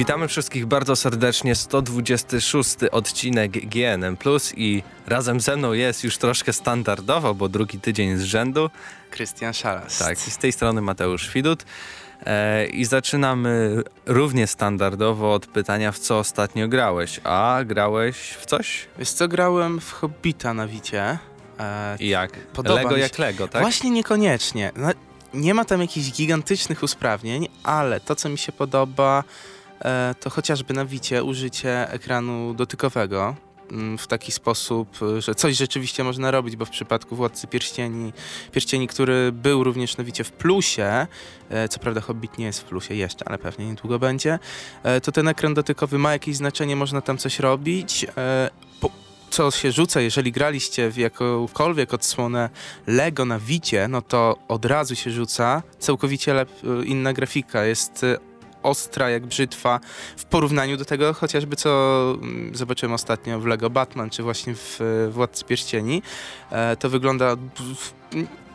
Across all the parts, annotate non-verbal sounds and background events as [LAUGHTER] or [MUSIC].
Witamy wszystkich bardzo serdecznie. 126 odcinek GNM Plus i razem ze mną jest już troszkę standardowo, bo drugi tydzień z rzędu. Krystian Szalas. Tak, i z tej strony Mateusz Widut. E, I zaczynamy równie standardowo od pytania, w co ostatnio grałeś. A grałeś w coś? Wiesz co, grałem w Hobbita na Wicie. E, I jak? Podoba Lego jak Lego, tak? Właśnie niekoniecznie. No, nie ma tam jakichś gigantycznych usprawnień, ale to, co mi się podoba, to chociażby na Wicie użycie ekranu dotykowego mm, w taki sposób, że coś rzeczywiście można robić, bo w przypadku Władcy Pierścieni, Pierścieni który był również na Wicie w plusie, e, co prawda Hobbit nie jest w plusie jeszcze, ale pewnie niedługo będzie, e, to ten ekran dotykowy ma jakieś znaczenie, można tam coś robić. Co się rzuca, jeżeli graliście w jakąkolwiek odsłonę Lego na Wicie, no to od razu się rzuca całkowicie inna grafika. Jest ostra jak brzytwa w porównaniu do tego chociażby co mm, zobaczyłem ostatnio w Lego Batman, czy właśnie w Władcy Pierścieni. E, to wygląda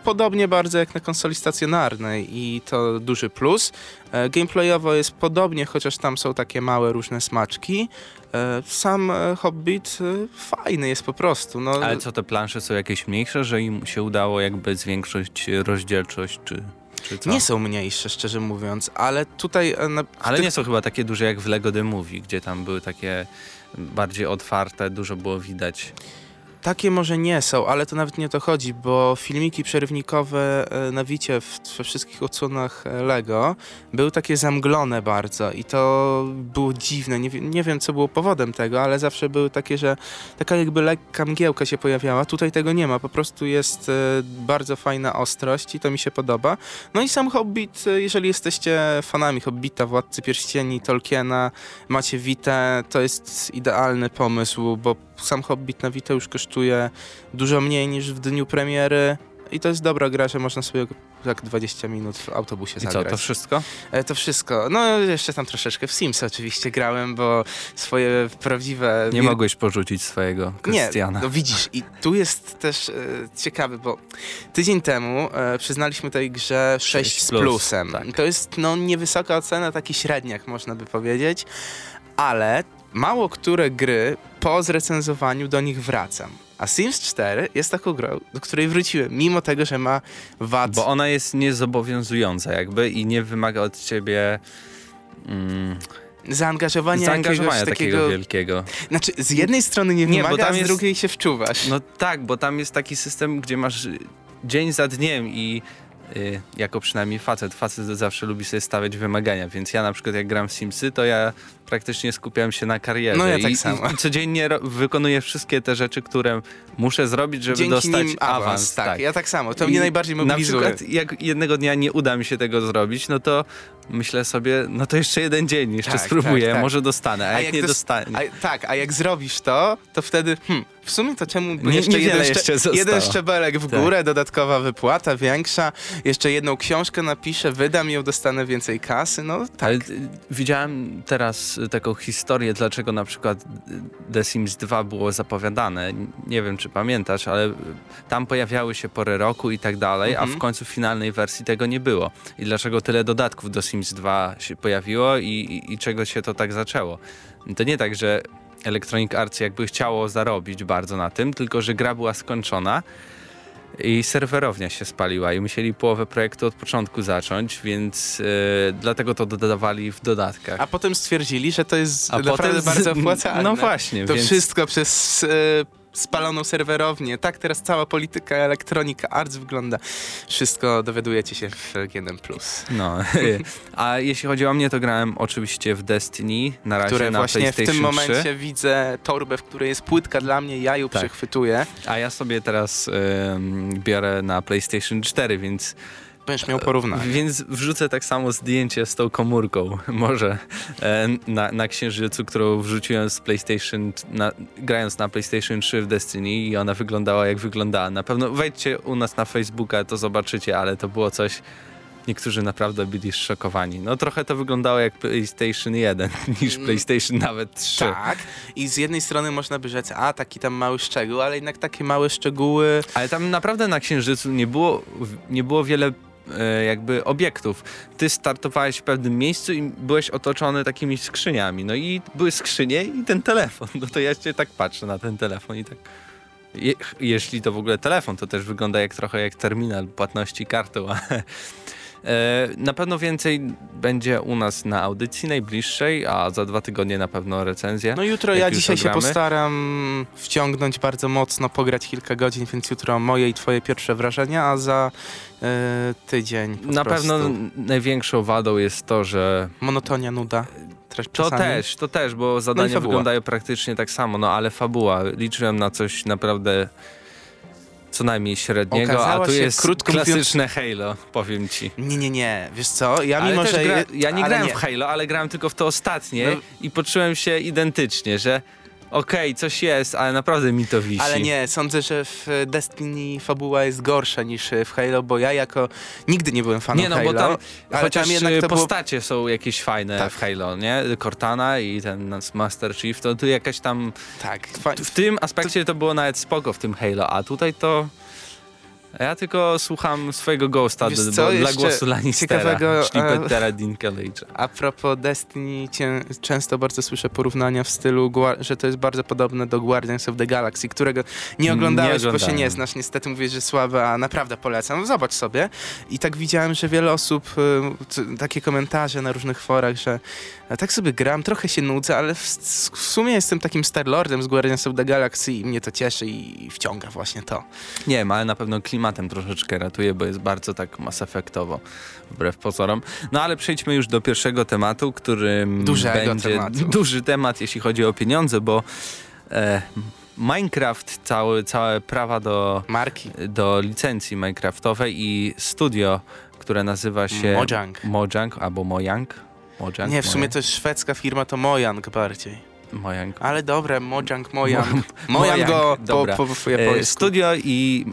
podobnie bardzo jak na konsoli stacjonarnej i to duży plus. E, gameplayowo jest podobnie, chociaż tam są takie małe różne smaczki. E, sam Hobbit fajny jest po prostu. No. Ale co, te plansze są jakieś mniejsze, że im się udało jakby zwiększyć rozdzielczość, czy nie są mniejsze, szczerze mówiąc, ale tutaj... E, na, ale tych... nie są chyba takie duże jak w Lego The Movie, gdzie tam były takie bardziej otwarte, dużo było widać. Takie może nie są, ale to nawet nie o to chodzi, bo filmiki przerywnikowe e, na Wicie we wszystkich odsłonach e, Lego były takie zamglone bardzo i to było dziwne. Nie, nie wiem, co było powodem tego, ale zawsze były takie, że taka jakby lekka mgiełka się pojawiała. Tutaj tego nie ma, po prostu jest e, bardzo fajna ostrość i to mi się podoba. No i sam Hobbit, jeżeli jesteście fanami Hobbita, Władcy Pierścieni, Tolkiena, macie Witę, to jest idealny pomysł, bo sam Hobbit na Vita już kosztuje dużo mniej niż w dniu premiery i to jest dobra gra, że można sobie tak 20 minut w autobusie I zagrać. I co, to wszystko? E, to wszystko. No jeszcze tam troszeczkę w Sims oczywiście grałem, bo swoje prawdziwe... Nie mogłeś porzucić swojego Krystiana. Nie, no widzisz i tu jest też e, ciekawy, bo tydzień temu e, przyznaliśmy tej grze 6, 6 z plusem. Tak. To jest no niewysoka ocena, taki średniak można by powiedzieć, ale mało które gry po zrecenzowaniu do nich wracam. A Sims 4 jest taką grą, do której wróciłem, mimo tego, że ma wad. Bo ona jest niezobowiązująca jakby i nie wymaga od ciebie... Mm, zaangażowania, zaangażowania takiego, takiego, wielkiego. Znaczy, z jednej strony nie, nie wymaga, bo tam a z jest, drugiej się wczuwasz. No tak, bo tam jest taki system, gdzie masz dzień za dniem i jako przynajmniej facet, facet zawsze lubi sobie stawiać wymagania, więc ja na przykład jak gram w Simsy, to ja praktycznie skupiałem się na karierze. No ja tak I, samo. I [LAUGHS] codziennie wykonuję wszystkie te rzeczy, które muszę zrobić, żeby Dzięki dostać nim awans. awans tak, tak, ja tak samo. To I mnie najbardziej mobilizuje. Na przykład jak jednego dnia nie uda mi się tego zrobić, no to myślę sobie, no to jeszcze jeden dzień, jeszcze tak, spróbuję, tak, tak. może dostanę, a, a jak, jak, nie dostanę. tak, a jak zrobisz to, to wtedy, hmm, w sumie to czemu nie, jeszcze, jeden, jeszcze jeden szczebelek w tak. górę, dodatkowa wypłata większa, jeszcze jedną książkę napiszę, wydam ją, dostanę więcej kasy, no tak. Ale widziałem teraz taką historię, dlaczego na przykład The Sims 2 było zapowiadane. Nie wiem, czy pamiętasz, ale tam pojawiały się pory roku i tak dalej, mhm. a w mhm. końcu w finalnej wersji tego nie było. I dlaczego tyle dodatków do Sims 2 się pojawiło i, i, i czego się to tak zaczęło. To nie tak, że Electronic Arts jakby chciało zarobić bardzo na tym, tylko że gra była skończona i serwerownia się spaliła i musieli połowę projektu od początku zacząć, więc yy, dlatego to dodawali w dodatkach. A potem stwierdzili, że to jest A naprawdę z... bardzo opłacalne. No właśnie. To więc... wszystko przez... Yy spaloną serwerownię. Tak teraz cała polityka elektronika Arts wygląda. Wszystko dowiadujecie się w GNM+. No, [LAUGHS] a jeśli chodzi o mnie, to grałem oczywiście w Destiny, na razie Które na właśnie w tym momencie 3. widzę torbę, w której jest płytka dla mnie, ja ją tak. przechwytuję. A ja sobie teraz biorę na PlayStation 4, więc Będziesz miał porównanie. Więc wrzucę tak samo zdjęcie z tą komórką, [LAUGHS] może e, na, na Księżycu, którą wrzuciłem z PlayStation, na, grając na PlayStation 3 w Destiny i ona wyglądała jak wyglądała. Na pewno wejdźcie u nas na Facebooka, to zobaczycie, ale to było coś, niektórzy naprawdę byli szokowani. No trochę to wyglądało jak PlayStation 1 [LAUGHS] niż mm. PlayStation nawet 3. Tak, i z jednej strony można by rzec, a taki tam mały szczegół, ale jednak takie małe szczegóły... Ale tam naprawdę na Księżycu nie było, nie było wiele jakby obiektów. Ty startowałeś w pewnym miejscu i byłeś otoczony takimi skrzyniami. No i były skrzynie i ten telefon. No to ja się tak patrzę na ten telefon i tak... Je, jeśli to w ogóle telefon, to też wygląda jak trochę jak terminal płatności kartą, E, na pewno więcej będzie u nas na audycji najbliższej, a za dwa tygodnie na pewno recenzja. No jutro ja dzisiaj się postaram wciągnąć bardzo mocno, pograć kilka godzin, więc jutro moje i twoje pierwsze wrażenia, a za e, tydzień Na prostu. pewno największą wadą jest to, że... Monotonia, nuda. To też, to też, bo zadania no wyglądają praktycznie tak samo, no ale fabuła. Liczyłem na coś naprawdę co najmniej średniego, Okazała a tu jest krótko klasyczne mówiąc... Halo, powiem ci. Nie, nie, nie. Wiesz co, ja ale mimo, że... Gra... Ja nie grałem nie. w Halo, ale grałem tylko w to ostatnie no... i poczułem się identycznie, że okej, coś jest, ale naprawdę mi to wisi. Ale nie, sądzę, że w Destiny fabuła jest gorsza niż w Halo, bo ja jako nigdy nie byłem fanem Halo. Nie, no Halo, bo tam, chociaż tam jednak to postacie są jakieś fajne tak. w Halo, nie? Cortana i ten Master Chief, to tu jakaś tam... Tak. W tym aspekcie to było nawet spoko w tym Halo, a tutaj to... Ja tylko słucham swojego Ghosta do, co, dla głosu Lannistera, ciekawego, czyli e, Pettera Dinklage'a. A propos Destiny, cię, często bardzo słyszę porównania w stylu, że to jest bardzo podobne do Guardians of the Galaxy, którego nie oglądałeś, nie bo się nie znasz. Niestety mówisz, że słabe, a naprawdę polecam. Zobacz sobie. I tak widziałem, że wiele osób, y, takie komentarze na różnych forach, że tak sobie gram, trochę się nudzę, ale w, w sumie jestem takim Starlordem z Guardians of the Galaxy i mnie to cieszy i wciąga właśnie to. Nie wiem, ale na pewno klimatem troszeczkę ratuje, bo jest bardzo tak mass effectowo, wbrew pozorom. No ale przejdźmy już do pierwszego tematu, którym Dużego będzie tematu. [LAUGHS] duży temat, jeśli chodzi o pieniądze, bo e, Minecraft, cały, całe prawa do, Marki. do licencji Minecraftowej i studio, które nazywa się Mojang, Mojang albo Mojang, Mojang? Nie, w sumie to jest szwedzka firma, to Mojang bardziej. Mojang. Ale dobre, Mojang, Mojang. Mo Mojang go po, po, po e, Studio i,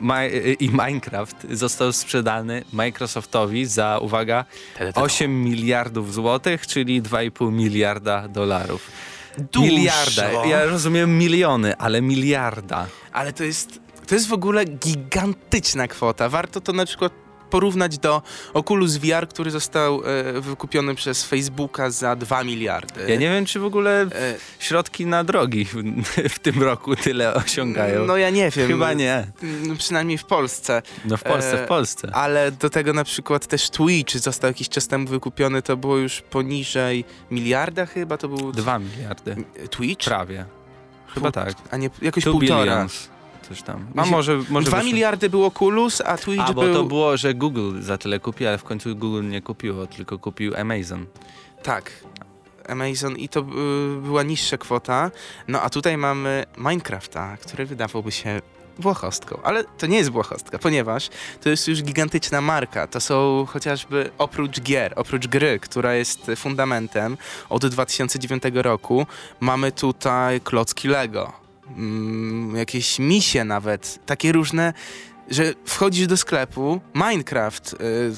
i Minecraft został sprzedany Microsoftowi za, uwaga, 8 miliardów złotych, czyli 2,5 miliarda dolarów. Dużo. Miliarda. Ja rozumiem miliony, ale miliarda. Ale to jest, to jest w ogóle gigantyczna kwota. Warto to na przykład porównać do Oculus VR, który został e, wykupiony przez Facebooka za 2 miliardy. Ja nie wiem, czy w ogóle e, środki na drogi w, w, tym roku tyle osiągają. No ja nie wiem. Chyba nie. No, przynajmniej w Polsce. No w Polsce, w e, Polsce. Ale do tego na przykład też Twitch został jakiś czas temu wykupiony, to było już poniżej miliarda chyba, to był... 2 miliardy. Twitch? Prawie. Chyba tak. A nie, jakoś półtora. Billions coś tam. A może, może 2 miliardy było Kulus, a Twitch a, bo był... to było, że Google za tyle kupił, ale w końcu Google nie kupiło, tylko kupił Amazon. Tak. Amazon i to y, była niższa kwota. No a tutaj mamy Minecrafta, który wydawałby się błahostką, ale to nie jest błahostka, ponieważ to jest już gigantyczna marka. To są chociażby oprócz gier, oprócz gry, która jest fundamentem od 2009 roku, mamy tutaj klocki Lego mm, jakieś misie nawet, takie różne że wchodzisz do sklepu, Minecraft, y,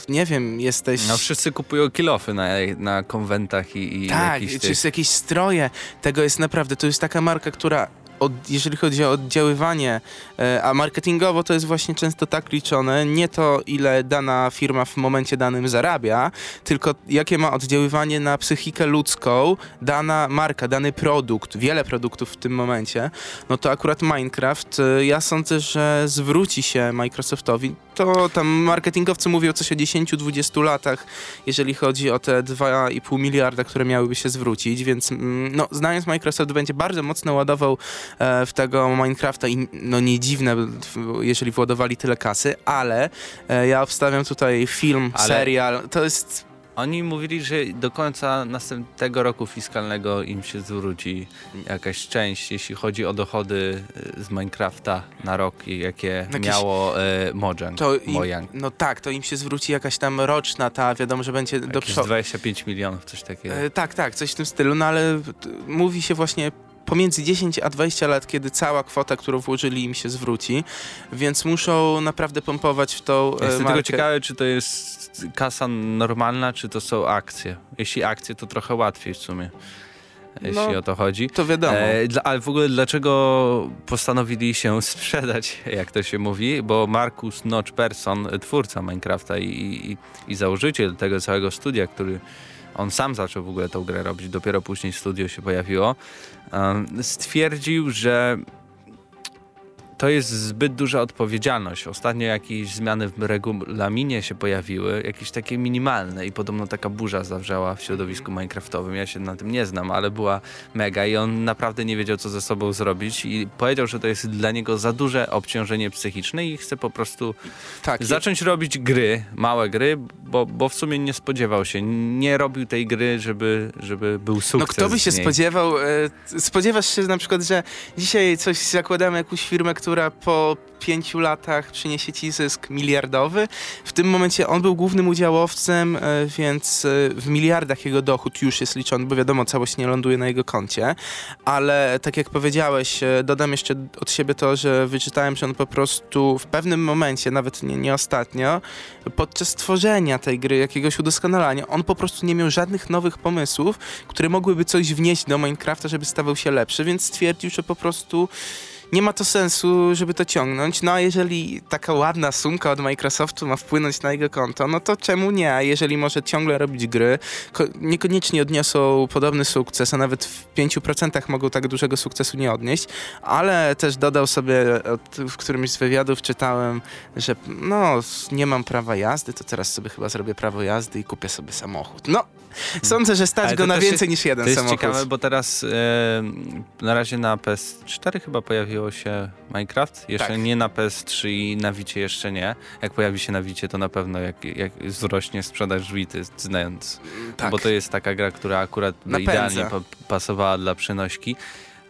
nie wiem, jesteś... No wszyscy kupują kilofy na, na konwentach i, i Tak, czy tych... jakieś stroje. Tego jest naprawdę, to jest taka marka, która od, jeżeli chodzi o oddziaływanie, e, a marketingowo to jest właśnie często tak liczone, nie to ile dana firma w momencie danym zarabia, tylko jakie ma oddziaływanie na psychikę ludzką dana marka, dany produkt, wiele produktów w tym momencie, no to akurat Minecraft, e, ja sądzę, że zwróci się Microsoftowi. To tam marketingowcy mówią coś o 10-20 latach, jeżeli chodzi o te 2,5 miliarda, które miałyby się zwrócić, więc mm, no, znając Microsoft będzie bardzo mocno ładował w tego Minecrafta i no nie dziwne, jeżeli władowali tyle kasy, ale e, ja obstawiam tutaj film, ale... serial, to jest oni mówili, że do końca następnego roku fiskalnego im się zwróci jakaś część, jeśli chodzi o dochody e, z Minecrafta na rok, jakie Jakieś, miało e, Mojang. To im, Mojang. No tak, to im się zwróci jakaś tam roczna ta, wiadomo, że będzie do przodu. 25 milionów, coś takiego. E, tak, tak, coś w tym stylu, no ale mówi się właśnie pomiędzy 10 a 20 lat, kiedy cała kwota, którą włożyli im się zwróci, więc muszą naprawdę pompować w tą Jestem markę. tylko ciekawy, czy to jest kasa normalna, czy to są akcje. Jeśli akcje, to trochę łatwiej w sumie. jeśli no, o to chodzi. To wiadomo. E, dla, ale w ogóle dlaczego postanowili się [LAUGHS] sprzedać, jak to się mówi? Bo Markus Notch Persson, twórca Minecrafta i, i, i założyciel tego całego studia, który on sam zaczął w ogóle tą grę robić, dopiero później studio się pojawiło, stwierdził, że to jest zbyt duża odpowiedzialność. Ostatnio jakieś zmiany w regulaminie się pojawiły, jakieś takie minimalne i podobno taka burza zawrzała w środowisku minecraftowym. Ja się na tym nie znam, ale była mega i on naprawdę nie wiedział, co ze sobą zrobić i powiedział, że to jest dla niego za duże obciążenie psychiczne i chce po prostu tak, zacząć robić gry, małe gry, bo, bo w sumie nie spodziewał się, nie robił tej gry, żeby, żeby był sukces. No kto by się spodziewał, e, spodziewasz się na przykład, że dzisiaj coś zakładamy, jakąś firmę, która po pięciu latach przyniesie ci zysk miliardowy. W tym momencie on był głównym udziałowcem, e, więc e, w miliardach jego dochód już jest liczony, bo wiadomo, całość nie ląduje na jego koncie. Ale tak jak powiedziałeś, e, dodam jeszcze od siebie to, że wyczytałem, że on po prostu w pewnym momencie, nawet nie, nie ostatnio, podczas tworzenia tej gry, jakiegoś udoskonalania, on po prostu nie miał żadnych nowych pomysłów, które mogłyby coś wnieść do Minecrafta, żeby stawał się lepszy, więc stwierdził, że po prostu nie ma to sensu, żeby to ciągnąć. No a jeżeli taka ładna sumka od Microsoftu ma wpłynąć na jego konto, no to czemu nie? A jeżeli może ciągle robić gry, niekoniecznie odniosą podobny sukces, a nawet w 5% mogą tak dużego sukcesu nie odnieść, ale też dodał sobie, w którymś z wywiadów czytałem, że no, nie mam prawa jazdy, to teraz sobie chyba zrobię prawo jazdy i kupię sobie samochód. No, Sądzę, że stać go na więcej niż jeden samochód. To jest ciekawe, bo teraz e, na razie na PS4 chyba pojawiło się Minecraft. Jeszcze tak. nie na PS3 i na Wicie jeszcze nie. Jak pojawi się na Wicie, to na pewno jak, jak wzrośnie sprzedaż Wity, znając. Tak. Bo to jest taka gra, która akurat idealnie pasowała dla przenośki.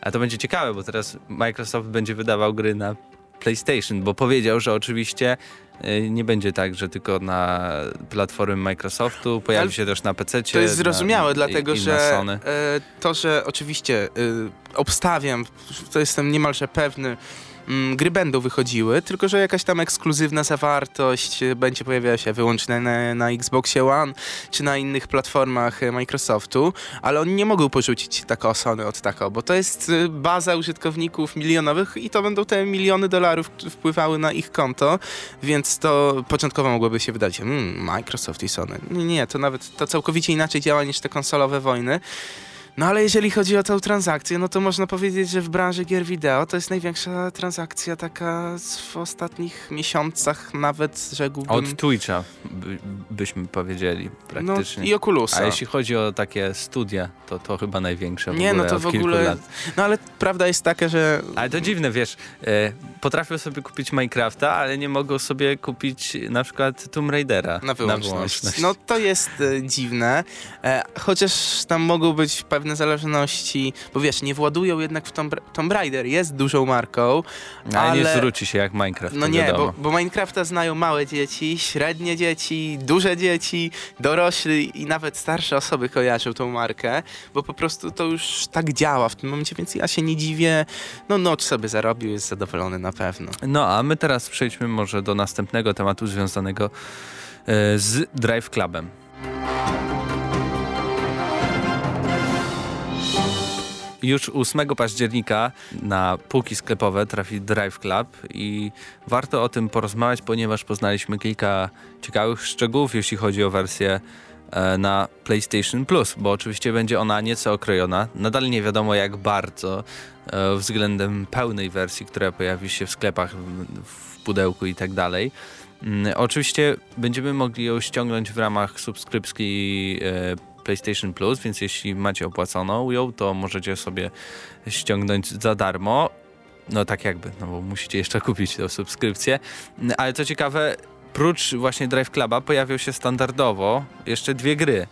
A to będzie ciekawe, bo teraz Microsoft będzie wydawał gry na PlayStation, bo powiedział, że oczywiście nie będzie tak, że tylko na platformy Microsoftu, pojawi się też na PC. To jest zrozumiałe, na, dlatego i, że e, to, że oczywiście e, obstawiam, to jestem niemalże pewny, gry będą wychodziły, tylko że jakaś tam ekskluzywna zawartość będzie pojawiała się wyłącznie na, na Xboxie One czy na innych platformach Microsoftu, ale oni nie mogą porzucić tako Sony od tako, bo to jest y, baza użytkowników milionowych i to będą te miliony dolarów wpływały na ich konto, więc to początkowo mogłoby się wydać, hmm, Microsoft i Sony. Nie, to nawet to całkowicie inaczej działa niż te konsolowe wojny. No ale jeżeli chodzi o tę transakcję, no to można powiedzieć, że w branży gier wideo to jest największa transakcja taka w ostatnich miesiącach, nawet rzekłbym. Od Twitcha by, byśmy powiedzieli praktycznie. No i Oculusa. A jeśli chodzi o takie studia, to to chyba największe w Nie, ogóle no to w ogóle. Lat. No ale prawda jest taka, że. Ale to dziwne, wiesz, e, potrafią sobie kupić Minecrafta, ale nie mogą sobie kupić na przykład Tomb Raidera na wyłączność. Na wyłączność. No to jest e, dziwne, e, chociaż tam mogą być pewne pewne zależności, bo wiesz, nie władują jednak w Tomb, Tomb Raider, jest dużą marką, ale... ale nie zwróci się jak Minecraft, No nie, bo, bo, Minecrafta znają małe dzieci, średnie dzieci, duże dzieci, dorośli i nawet starsze osoby kojarzą tą markę, bo po prostu to już tak działa w tym momencie, więc ja się nie dziwię. No Notch sobie zarobił, jest zadowolony na pewno. No, a my teraz przejdźmy może do następnego tematu związanego e, z Drive Clubem. Już 8 października na półki sklepowe trafi Drive Club i warto o tym porozmawiać, ponieważ poznaliśmy kilka ciekawych szczegółów, jeśli chodzi o wersję e, na PlayStation Plus, bo oczywiście będzie ona nieco okrojona. Nadal nie wiadomo jak bardzo e, względem pełnej wersji, która pojawi się w sklepach, w pudełku i tak dalej. Mm, oczywiście będziemy mogli ją ściągnąć w ramach subskrypcji e, PlayStation Plus, więc jeśli macie opłaconą ją, to możecie sobie ściągnąć za darmo. No tak jakby, no bo musicie jeszcze kupić tę subskrypcję. Ale co ciekawe, prócz właśnie Drive Cluba pojawią się standardowo jeszcze dwie gry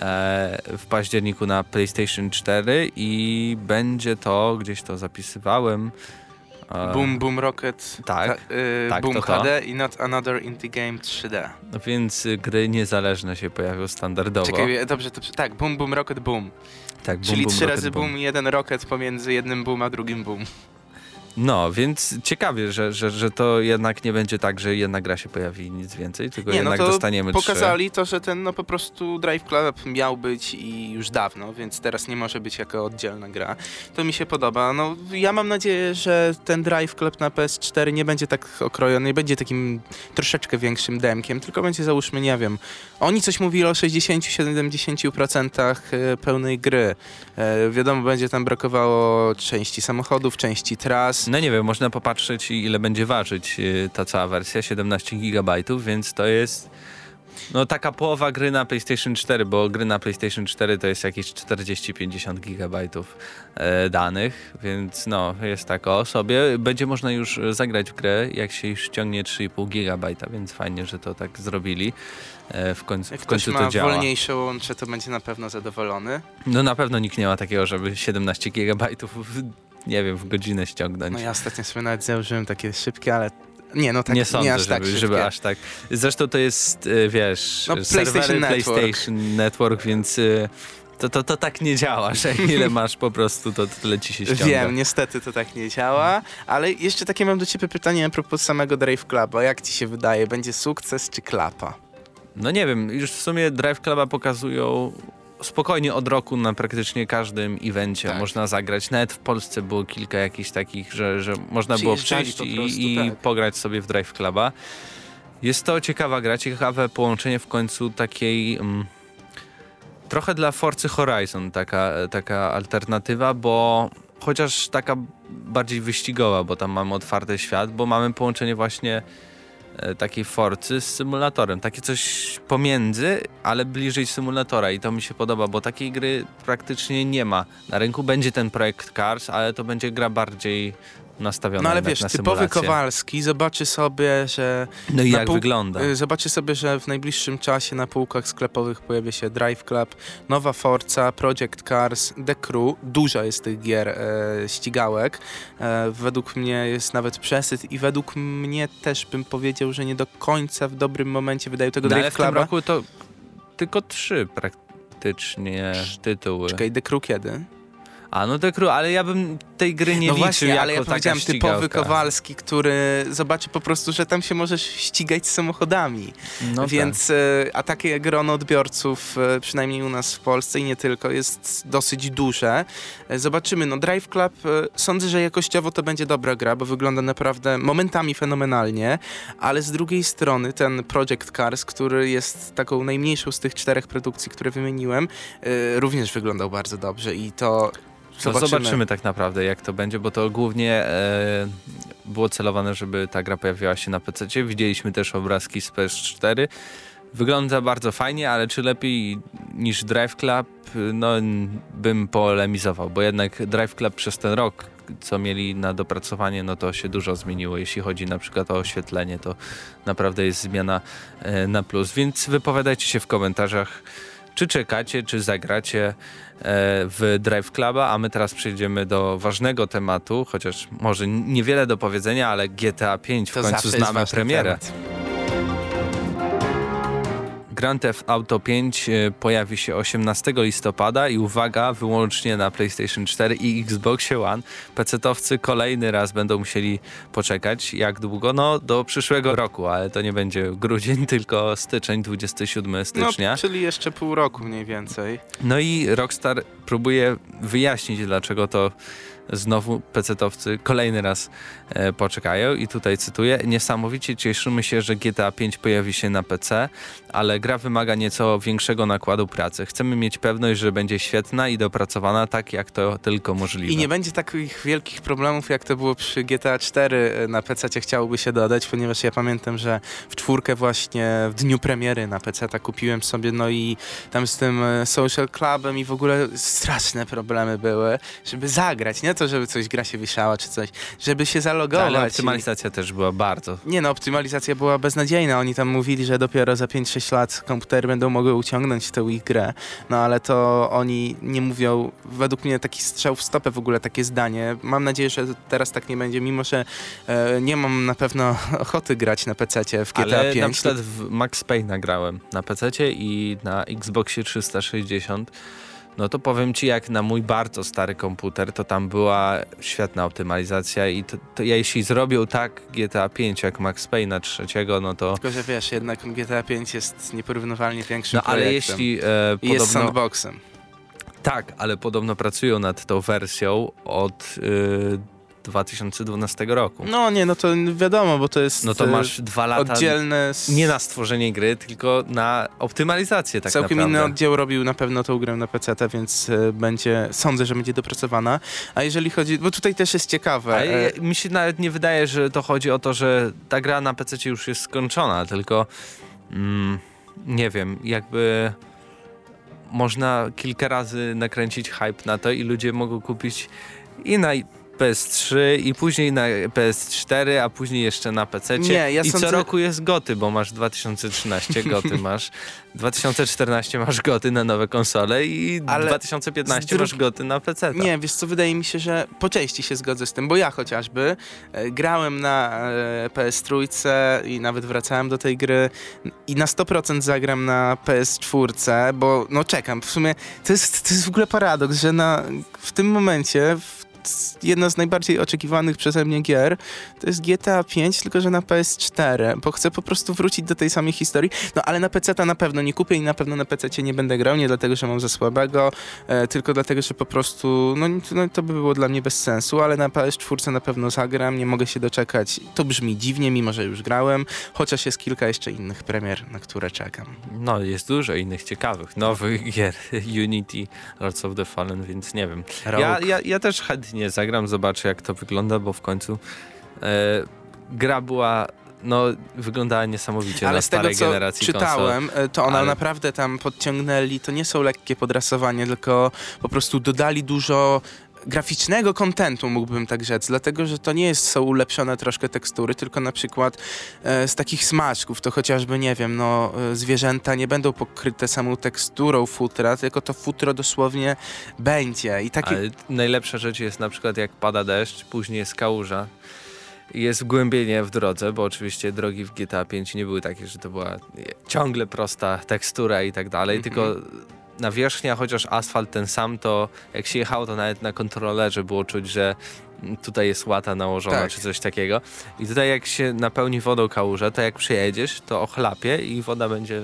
e, w październiku na PlayStation 4 i będzie to, gdzieś to zapisywałem, Boom Boom Rocket, tak, ta, y, tak, Boom to HD to. i Not Another Indie Game 3D. No więc y, gry niezależne się pojawią standardowo. Czekaj, dobrze, to, tak, Boom Boom Rocket Boom. Tak, boom, Czyli boom, trzy razy boom, boom, jeden rocket pomiędzy jednym boom a drugim boom. No, więc ciekawie, że, że, że to jednak nie będzie tak, że jedna gra się pojawi i nic więcej, tylko nie, no jednak no to dostaniemy pokazali trzy. to, że ten no po prostu Drive Club miał być i już dawno, więc teraz nie może być jako oddzielna gra. To mi się podoba. No, ja mam nadzieję, że ten Drive Club na PS4 nie będzie tak okrojony, nie będzie takim troszeczkę większym demkiem, tylko będzie załóżmy, nie wiem, oni coś mówili o 60-70% e, pełnej gry. E, wiadomo, będzie tam brakowało części samochodów, części tras, no nie wiem, można popatrzeć ile będzie ważyć y, ta cała wersja, 17 GB, więc to jest no taka połowa gry na PlayStation 4, bo gry na PlayStation 4 to jest jakieś 40-50 gigabajtów e, danych, więc no jest tak o sobie. Będzie można już zagrać w grę, jak się już ściągnie 3,5 gigabajta, więc fajnie, że to tak zrobili. E, w końcu, jak w końcu to działa. wolniejsze łącze, to będzie na pewno zadowolony. No na pewno nikt nie ma takiego, żeby 17 gigabajtów nie wiem, w godzinę ściągnąć. No ja ostatnio sobie nawet założyłem takie szybkie, ale nie, no tak, nie sądzę, nie aż żeby, tak żeby aż tak. Zresztą to jest, y, wiesz, no, PlayStation Network. PlayStation Network, więc y, to, to, to tak nie działa, że [LAUGHS] ile masz po prostu, to tyle ci się ściąga. Wiem, niestety to tak nie działa, ale jeszcze takie mam do ciebie pytanie a propos samego Drive Cluba. Jak ci się wydaje, będzie sukces czy klapa? No nie wiem, już w sumie Drive Cluba pokazują spokojnie od roku na praktycznie każdym evencie tak. można zagrać. Nawet w Polsce było kilka jakichś takich, że, że można było przyjść prostu, i, i tak. pograć sobie w Drive Cluba. Jest to ciekawa gra, ciekawe połączenie w końcu takiej... Mm, trochę dla Forcy Horizon taka, taka alternatywa, bo chociaż taka bardziej wyścigowa, bo tam mamy otwarty świat, bo mamy połączenie właśnie takiej Forcy z symulatorem. Takie coś pomiędzy, ale bliżej symulatora i to mi się podoba, bo takiej gry praktycznie nie ma. Na rynku będzie ten projekt Cars, ale to będzie gra bardziej nastawiona No ale wiesz, na typowy Kowalski zobaczy sobie, że... No i jak wygląda. Y, zobaczy sobie, że w najbliższym czasie na półkach sklepowych pojawi się Drive Club, nowa Forza, Project Cars, The Crew. Duża jest tych gier e, ścigałek. E, według mnie jest nawet przesyt i według mnie też bym powiedział, że nie do końca w dobrym momencie wydają tego no, Drive Cluba. w tym roku to tylko trzy praktycznie tytuły. Czekaj, The Crew kiedy? A no Crew, ale ja bym tej gry nie no liczył właśnie, ale ja powiedziałem typowy Kowalski, który zobaczy po prostu, że tam się możesz ścigać z samochodami. No Więc tak. E, a takie grono odbiorców, e, przynajmniej u nas w Polsce i nie tylko, jest dosyć duże. E, zobaczymy. No Drive Club, sądzę, że jakościowo to będzie dobra gra, bo wygląda naprawdę momentami fenomenalnie, ale z drugiej strony ten Project Cars, który jest taką najmniejszą z tych czterech produkcji, które wymieniłem, również wyglądał bardzo dobrze i to Zobaczymy. zobaczymy tak naprawdę, jak to będzie, bo to głównie e, było celowane, żeby ta gra pojawiła się na PC. Widzieliśmy też obrazki z PS4. Wygląda bardzo fajnie, ale czy lepiej niż Drive Club? No, bym polemizował, bo jednak Drive Club przez ten rok, co mieli na dopracowanie, no to się dużo zmieniło. Jeśli chodzi na przykład o oświetlenie, to naprawdę jest zmiana e, na plus. Więc wypowiadajcie się w komentarzach czy czekacie, czy zagracie e, w Drive Cluba, a my teraz przejdziemy do ważnego tematu, chociaż może niewiele do powiedzenia, ale GTA 5 w to końcu znamy premierę. Temat. Grand Theft Auto 5 e, pojawi się 18 listopada i uwaga, wyłącznie na PlayStation 4 i Xbox One. PC-towcy kolejny raz będą musieli poczekać. Jak długo? No do przyszłego roku, ale to nie będzie grudzień, [LAUGHS] tylko styczeń, 27 stycznia. No, czyli jeszcze pół roku mniej więcej. No i Rockstar próbuje wyjaśnić, dlaczego to znowu pecetowcy kolejny raz e, poczekają i tutaj cytuję, niesamowicie cieszymy się, że GTA 5 pojawi się na PC, ale gra wymaga nieco większego nakładu pracy. Chcemy mieć pewność, że będzie świetna i dopracowana tak, jak to tylko możliwe. I nie będzie takich wielkich problemów, jak to było przy GTA 4 e, na PC chciałoby się dodać, ponieważ ja pamiętam, że w czwórkę właśnie w dniu premiery na PC kupiłem sobie, no i tam z tym e, Social Clubem i w ogóle straszne problemy były, żeby zagrać, nie? To, żeby coś gra się wieszała czy coś, żeby się zalogować. Ale optymalizacja i... też była bardzo. Nie no, optymalizacja była beznadziejna. Oni tam mówili, że dopiero za 5-6 lat komputery będą mogły uciągnąć tę ich grę. No ale to oni nie mówią, według mnie taki strzał w stopę w ogóle, takie zdanie. Mam nadzieję, że teraz tak nie będzie, mimo że e, nie mam na pewno [LAUGHS] ochoty grać na PC w GTA ale 5. na przykład w Max Payne nagrałem na PC i na Xboxie 360 no to powiem ci, jak na mój bardzo stary komputer, to tam była świetna optymalizacja i to, to jeśli zrobił tak GTA 5 jak Max Payne trzeciego, no to... Tylko, że wiesz, jednak GTA 5 jest nieporównywalnie większym No ale jeśli e, podobno... jest sandboxem. Tak, ale podobno pracują nad tą wersją od y, 2012 roku. No nie, no to wiadomo, bo to jest No to e, masz dwa lata oddzielne... z- nie na stworzenie gry, tylko na optymalizację tak Całkiem naprawdę. inny oddział robił na pewno tą grę na PC, więc e, będzie, sądzę, że będzie dopracowana. A jeżeli chodzi, bo tutaj też jest ciekawe. A e, mi się nawet nie wydaje, że to chodzi o to, że ta gra na PC już jest skończona, tylko mm, nie wiem, jakby można kilka razy nakręcić hype na to i ludzie mogą kupić i na PS3 i później na PS4, a później jeszcze na PC. Nie, ja I sądzę- co roku jest goty, bo masz 2013 goty, [LAUGHS] masz 2014 masz goty na nowe konsole i Ale 2015 z dru- masz goty na PC. Nie, wiesz co, wydaje mi się, że po części się zgodzę z tym, bo ja chociażby e, grałem na e, PS3 i nawet wracałem do tej gry i na 100% zagram na PS4, bo no czekam, w sumie to jest, to jest w ogóle paradoks, że na, w tym momencie w, jedna z najbardziej oczekiwanych przeze mnie gier to jest GTA 5, tylko że na PS4, bo chcę po prostu wrócić do tej samej historii, no ale na PC na pewno nie kupię i na pewno na PC nie będę grał, nie dlatego, że mam za słabego, e, tylko dlatego, że po prostu no, no, to by było dla mnie bez sensu, ale na PS4 na pewno zagram, nie mogę się doczekać. To brzmi dziwnie, mimo że już grałem, chociaż jest kilka jeszcze innych premier, na które czekam. No, jest dużo innych ciekawych, nowych gier. [LAUGHS] Unity, Lords of the Fallen, więc nie wiem. Ja, ja, ja też chętnie zagram, zobaczę jak to wygląda, bo w końcu e, gra była, no, wyglądała niesamowicie Ale na tego, starej co generacji konsol. czytałem, e, to ona ale- naprawdę tam podciągnęli, to nie są lekkie podrasowanie, tylko po prostu dodali dużo graficznego kontentu, mógłbym tak rzec, dlatego, że to nie jest, są ulepszone troszkę tekstury, tylko na przykład e, z takich smaczków, to chociażby, nie wiem, no, e, zwierzęta nie będą pokryte samą teksturą futra, tylko to futro dosłownie będzie i takie... Ale najlepsza rzecz jest na przykład jak pada deszcz, później jest kałuża. i Jest wgłębienie w drodze, bo oczywiście drogi w GTA 5 nie były takie, że to była ciągle prosta tekstura i tak dalej, Mhm. tylko nawierzchnia, chociaż asfalt ten sam, to jak się jechało, to nawet na kontrolerze było czuć, że tutaj jest łata nałożona, Tak. czy coś takiego. I tutaj jak się napełni wodą kałuża, to jak przyjedziesz, to ochlapie i woda będzie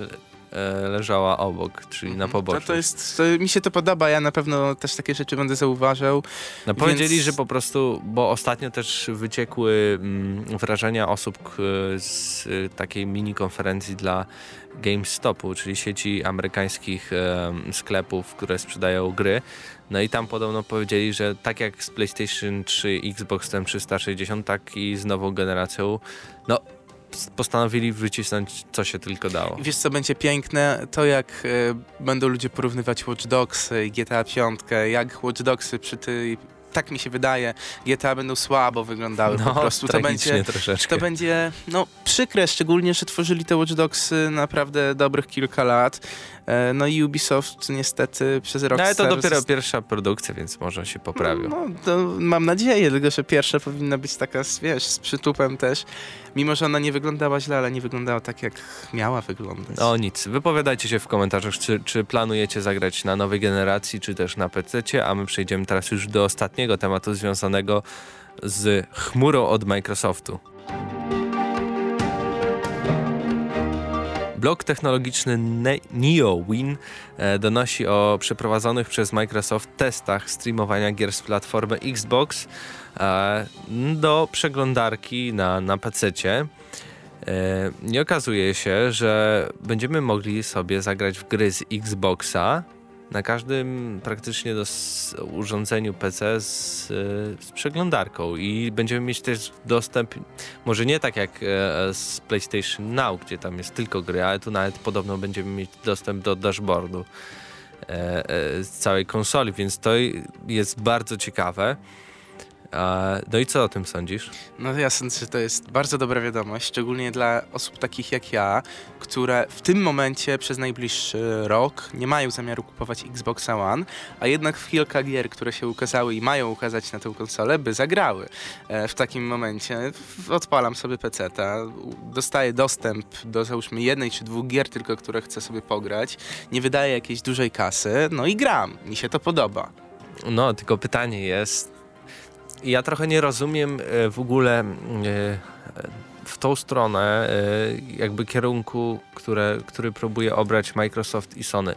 leżała obok, czyli na Mhm. poboczu. To, to jest, to, mi się to podoba, ja na pewno też takie rzeczy będę zauważał. No powiedzieli, Więc- że po prostu, bo ostatnio też wyciekły mm, wrażenia osób z y, takiej mini konferencji dla GameStopu, czyli sieci amerykańskich sklepów, które sprzedają gry. No i tam podobno powiedzieli, że tak jak z PlayStation 3, Xbox 360, tak i z nową generacją, no postanowili wycisnąć co się tylko dało. Wiesz co będzie piękne? To jak e, będą ludzie porównywać Watch Dogs i GTA 5, jak Watch Dogsy przy tej, tak mi się wydaje, GTA będą słabo wyglądały No, po prostu. To będzie, troszeczkę. to będzie no, przykre, szczególnie, że tworzyli te Watch Dogsy naprawdę dobrych kilka lat. E, no i Ubisoft niestety przez rok No ale to dopiero pierwsza produkcja, więc może się poprawią. No, to mam nadzieję, tylko że pierwsza powinna być taka, wiesz, z przytupem też. Mimo, że ona nie wyglądała źle, ale nie wyglądała tak, jak miała wyglądać. O nic, wypowiadajcie się w komentarzach, czy, czy planujecie zagrać na nowej generacji, czy też na PC, a my przejdziemy teraz już do ostatniego tematu związanego z chmurą od Microsoftu. Blog technologiczny Ne- NeoWin e, donosi o przeprowadzonych przez Microsoft testach streamowania gier z platformy Xbox e, do przeglądarki na, na PC-cie. E, Nie okazuje się, że będziemy mogli sobie zagrać w gry z Xboxa na każdym praktycznie urządzeniu PC z, e, z przeglądarką i będziemy mieć też dostęp, może nie tak jak e, z PlayStation Now, gdzie tam jest tylko gry, ale tu nawet podobno będziemy mieć dostęp do dashboardu e, e, z całej konsoli, więc to jest bardzo ciekawe. No i co o tym sądzisz? No ja sądzę, że to jest bardzo dobra wiadomość, szczególnie dla osób takich jak ja, które w tym momencie przez najbliższy rok nie mają zamiaru kupować Xbox One, a jednak w kilka gier, które się ukazały i mają ukazać na tę konsolę, by zagrały. E, w takim momencie odpalam sobie PC, dostaję dostęp do załóżmy jednej czy dwóch gier tylko, które chcę sobie pograć, nie wydaję jakiejś dużej kasy, no i gram. Mi się to podoba. No, tylko pytanie jest, ja trochę nie rozumiem e, w ogóle e, w tą stronę e, jakby kierunku, które, który próbuje obrać Microsoft i Sony.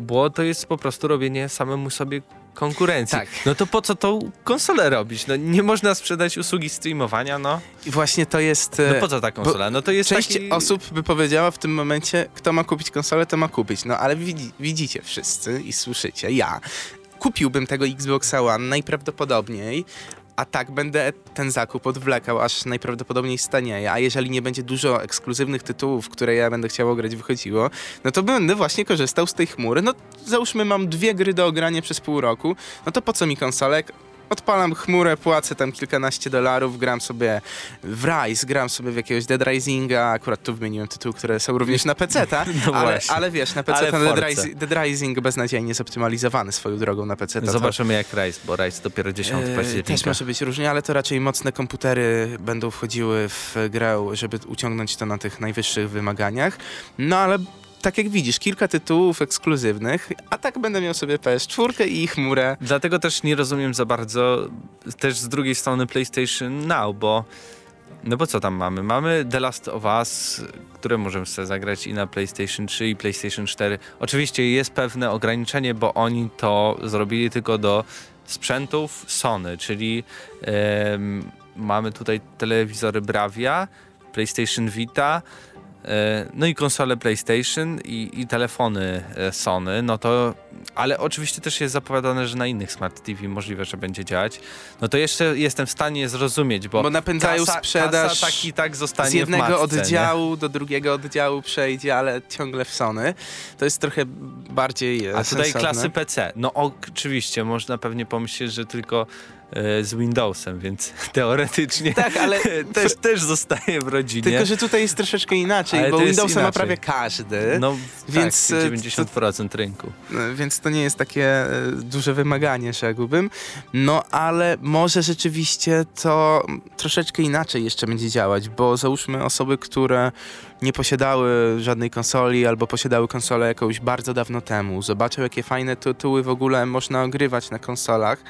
Bo to jest po prostu robienie samemu sobie konkurencji. Tak. No to po co tą konsolę robić? No nie można sprzedać usługi streamowania, no. I właśnie to jest... No po co ta konsola? No to jest Część taki... osób by powiedziała w tym momencie, kto ma kupić konsolę, to ma kupić. No ale widzi, widzicie wszyscy i słyszycie, ja, kupiłbym tego Xboxa One najprawdopodobniej, a tak będę ten zakup odwlekał, aż najprawdopodobniej stanieje. A jeżeli nie będzie dużo ekskluzywnych tytułów, które ja będę chciał grać, wychodziło, no to będę właśnie korzystał z tej chmury. No załóżmy, mam dwie gry do ogrania przez pół roku, no to po co mi konsolek? Odpalam chmurę, płacę tam kilkanaście dolarów, gram sobie w Rise, gram sobie w jakiegoś Dead Risinga, akurat tu wymieniłem tytuł, które są również na PC, [LAUGHS] no ale, ale, wiesz, na PC Dead, Rising, Dead Rising beznadziejnie zoptymalizowany swoją drogą na PC. Zobaczymy jak Rise, bo Rise dopiero 10 e, października. Też może być różnie, ale to raczej mocne komputery będą wchodziły w grę, żeby uciągnąć to na tych najwyższych wymaganiach. No ale tak jak widzisz, kilka tytułów ekskluzywnych, a tak będę miał sobie PS4 i chmurę. Dlatego też nie rozumiem za bardzo też z drugiej strony PlayStation Now, bo no bo co tam mamy? Mamy The Last of Us, które możemy sobie zagrać i na PlayStation 3 i PlayStation 4. Oczywiście jest pewne ograniczenie, bo oni to zrobili tylko do sprzętów Sony, czyli mamy tutaj telewizory Bravia, PlayStation Vita, no i konsole PlayStation i, i, telefony e, Sony, no to, ale oczywiście też jest zapowiadane, że na innych Smart TV możliwe, że będzie działać. No to jeszcze jestem w stanie zrozumieć, bo, bo napędzają kasa, sprzedaż kasa tak i tak zostanie z jednego matce, oddziału nie? do drugiego oddziału przejdzie, ale ciągle w Sony. To jest trochę bardziej A tutaj klasy PC. No oczywiście, można pewnie pomyśleć, że tylko E, z Windowsem, więc [LAUGHS] teoretycznie tak, ale [LAUGHS] też, też zostaje w rodzinie. Tylko, że tutaj jest troszeczkę inaczej, ale bo Windowsa ma prawie każdy. No więc tak, 90% to, rynku. No, więc to nie jest takie e, duże wymaganie, rzekłbym. No ale może rzeczywiście to troszeczkę inaczej jeszcze będzie działać, bo załóżmy osoby, które nie posiadały żadnej konsoli albo posiadały konsolę jakąś bardzo dawno temu, zobaczą jakie fajne tytuły w ogóle można ogrywać na konsolach,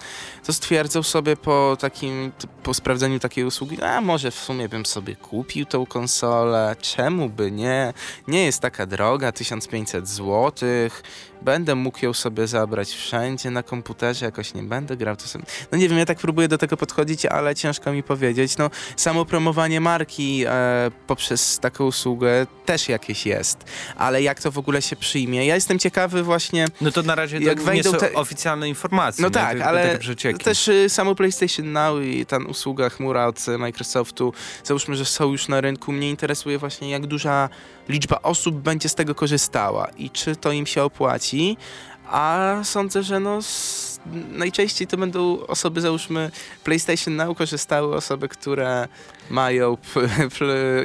to stwierdzą sobie po takim, po sprawdzeniu takiej usługi, a może w sumie bym sobie kupił tą konsolę, czemu by nie, nie jest taka droga, 1500 złotych, będę mógł ją sobie zabrać wszędzie na komputerze, jakoś nie będę grał, to sobie... No nie wiem, ja tak próbuję do tego podchodzić, ale ciężko mi powiedzieć. No, samo promowanie marki e, poprzez taką usługę też jakieś jest, ale jak to w ogóle się przyjmie? Ja jestem ciekawy właśnie... No to na razie jak to nie są te... oficjalne informacje. No tak, ale też y, samo PlayStation Now i ta usługa chmura od Microsoftu, załóżmy, że są już na rynku, mnie interesuje właśnie jak duża liczba osób będzie z tego korzystała i czy to im się opłaci, a sądzę, że no najczęściej to będą osoby, załóżmy PlayStation Now korzystały osoby, które mają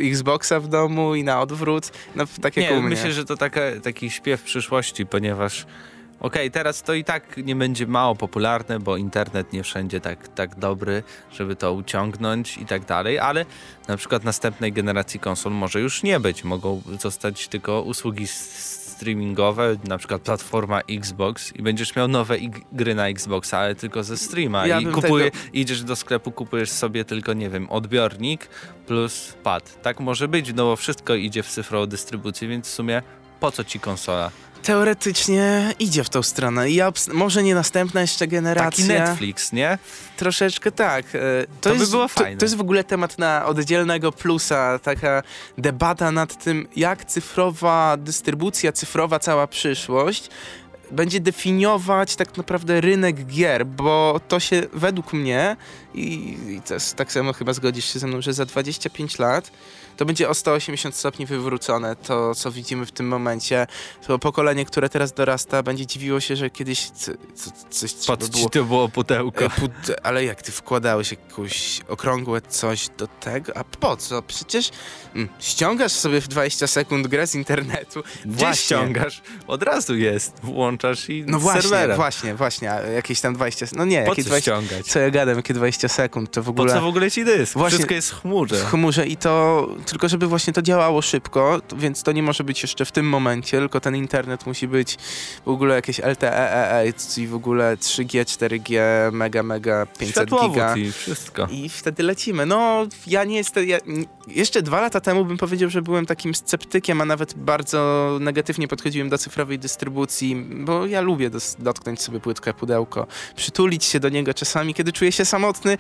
Xboxa w domu i na odwrót, no tak jak nie, u mnie. Myślę, że to taka, taki śpiew przyszłości, ponieważ Okej, okay, teraz to i tak nie będzie mało popularne, bo internet nie wszędzie tak, tak dobry, żeby to uciągnąć i tak dalej, ale na przykład następnej generacji konsol może już nie być. Mogą zostać tylko usługi streamingowe, na przykład platforma Xbox i będziesz miał nowe gry na Xboxa, ale tylko ze streama ja i kupuje, tego... idziesz do sklepu, kupujesz sobie tylko, nie wiem, odbiornik plus pad. Tak może być, no bo wszystko idzie w cyfrową dystrybucję, więc w sumie po co ci konsola? Teoretycznie idzie w tą stronę. I może nie następna jeszcze generacja. Taki Netflix, nie? Troszeczkę tak. E, to, to jest, by było fajne. To, to, jest w ogóle temat na oddzielnego plusa, taka debata nad tym, jak cyfrowa dystrybucja, cyfrowa cała przyszłość będzie definiować tak naprawdę rynek gier, bo to się według mnie i, i jest, tak samo chyba zgodzisz się ze mną, że za 25 lat to będzie o 180 stopni wywrócone to, co widzimy w tym momencie. To pokolenie, które teraz dorasta, będzie dziwiło się, że kiedyś co, co, coś Pod było... to było pudełko. E, ale jak ty wkładałeś jakąś okrągłe coś do tego? A po co? Przecież mm, ściągasz sobie w 20 sekund grę z internetu. Gdzie właśnie. ściągasz? Od razu jest. Włączasz i No właśnie, serwerem. właśnie, właśnie. Jakieś tam 20... No nie, po jakie co 20... ściągać? Co ja gadam, jakie 20 sekund? To w ogóle... Po co w ogóle ci dysk? Właśnie, Wszystko jest w chmurze. W chmurze i to tylko żeby właśnie to działało szybko, więc to nie może być jeszcze w tym momencie, tylko ten internet musi być w ogóle jakieś LTE, e e, i w ogóle 3G, 4G, mega, mega, 500 giga. i wszystko. I wtedy lecimy. No, ja nie jestem... Ja, jeszcze dwa lata temu bym powiedział, że byłem takim sceptykiem, a nawet bardzo negatywnie podchodziłem do cyfrowej dystrybucji, bo ja lubię dotknąć sobie płytkę, pudełko, przytulić się do niego czasami, kiedy czuję się samotny,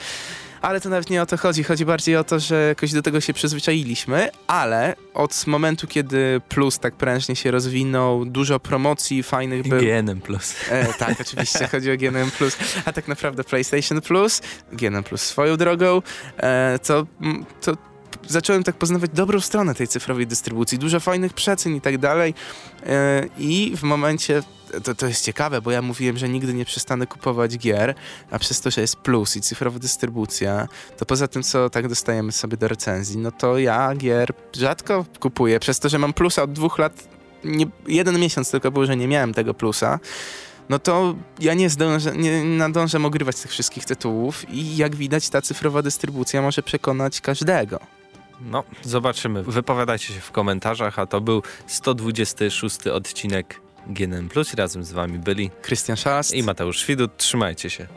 ale to nawet nie o to chodzi. Chodzi bardziej o to, że jakoś do tego się przyzwyczailiśmy, ale od momentu, kiedy Plus tak prężnie się rozwinął, dużo promocji fajnych było. GNM Plus. E, tak, oczywiście chodzi o GNM Plus, a tak naprawdę PlayStation Plus, GNM Plus swoją drogą, e, to, to zacząłem tak poznawać dobrą stronę tej cyfrowej dystrybucji, dużo fajnych przecen i tak dalej. E, I w momencie to, to jest ciekawe, bo ja mówiłem, że nigdy nie przestanę kupować gier, a przez to, że jest plus i cyfrowa dystrybucja, to poza tym, co tak dostajemy sobie do recenzji, no to ja gier rzadko kupuję, przez to, że mam plusa od dwóch lat, nie, jeden miesiąc tylko był, że nie miałem tego plusa, no to ja nie, zdążę, nie nadążam ogrywać tych wszystkich tytułów i jak widać ta cyfrowa dystrybucja może przekonać każdego. No, zobaczymy. Wypowiadajcie się w komentarzach, a to był 126 odcinek GNM Plus. Razem z wami byli Krystian Szast i Mateusz Widut. Trzymajcie się.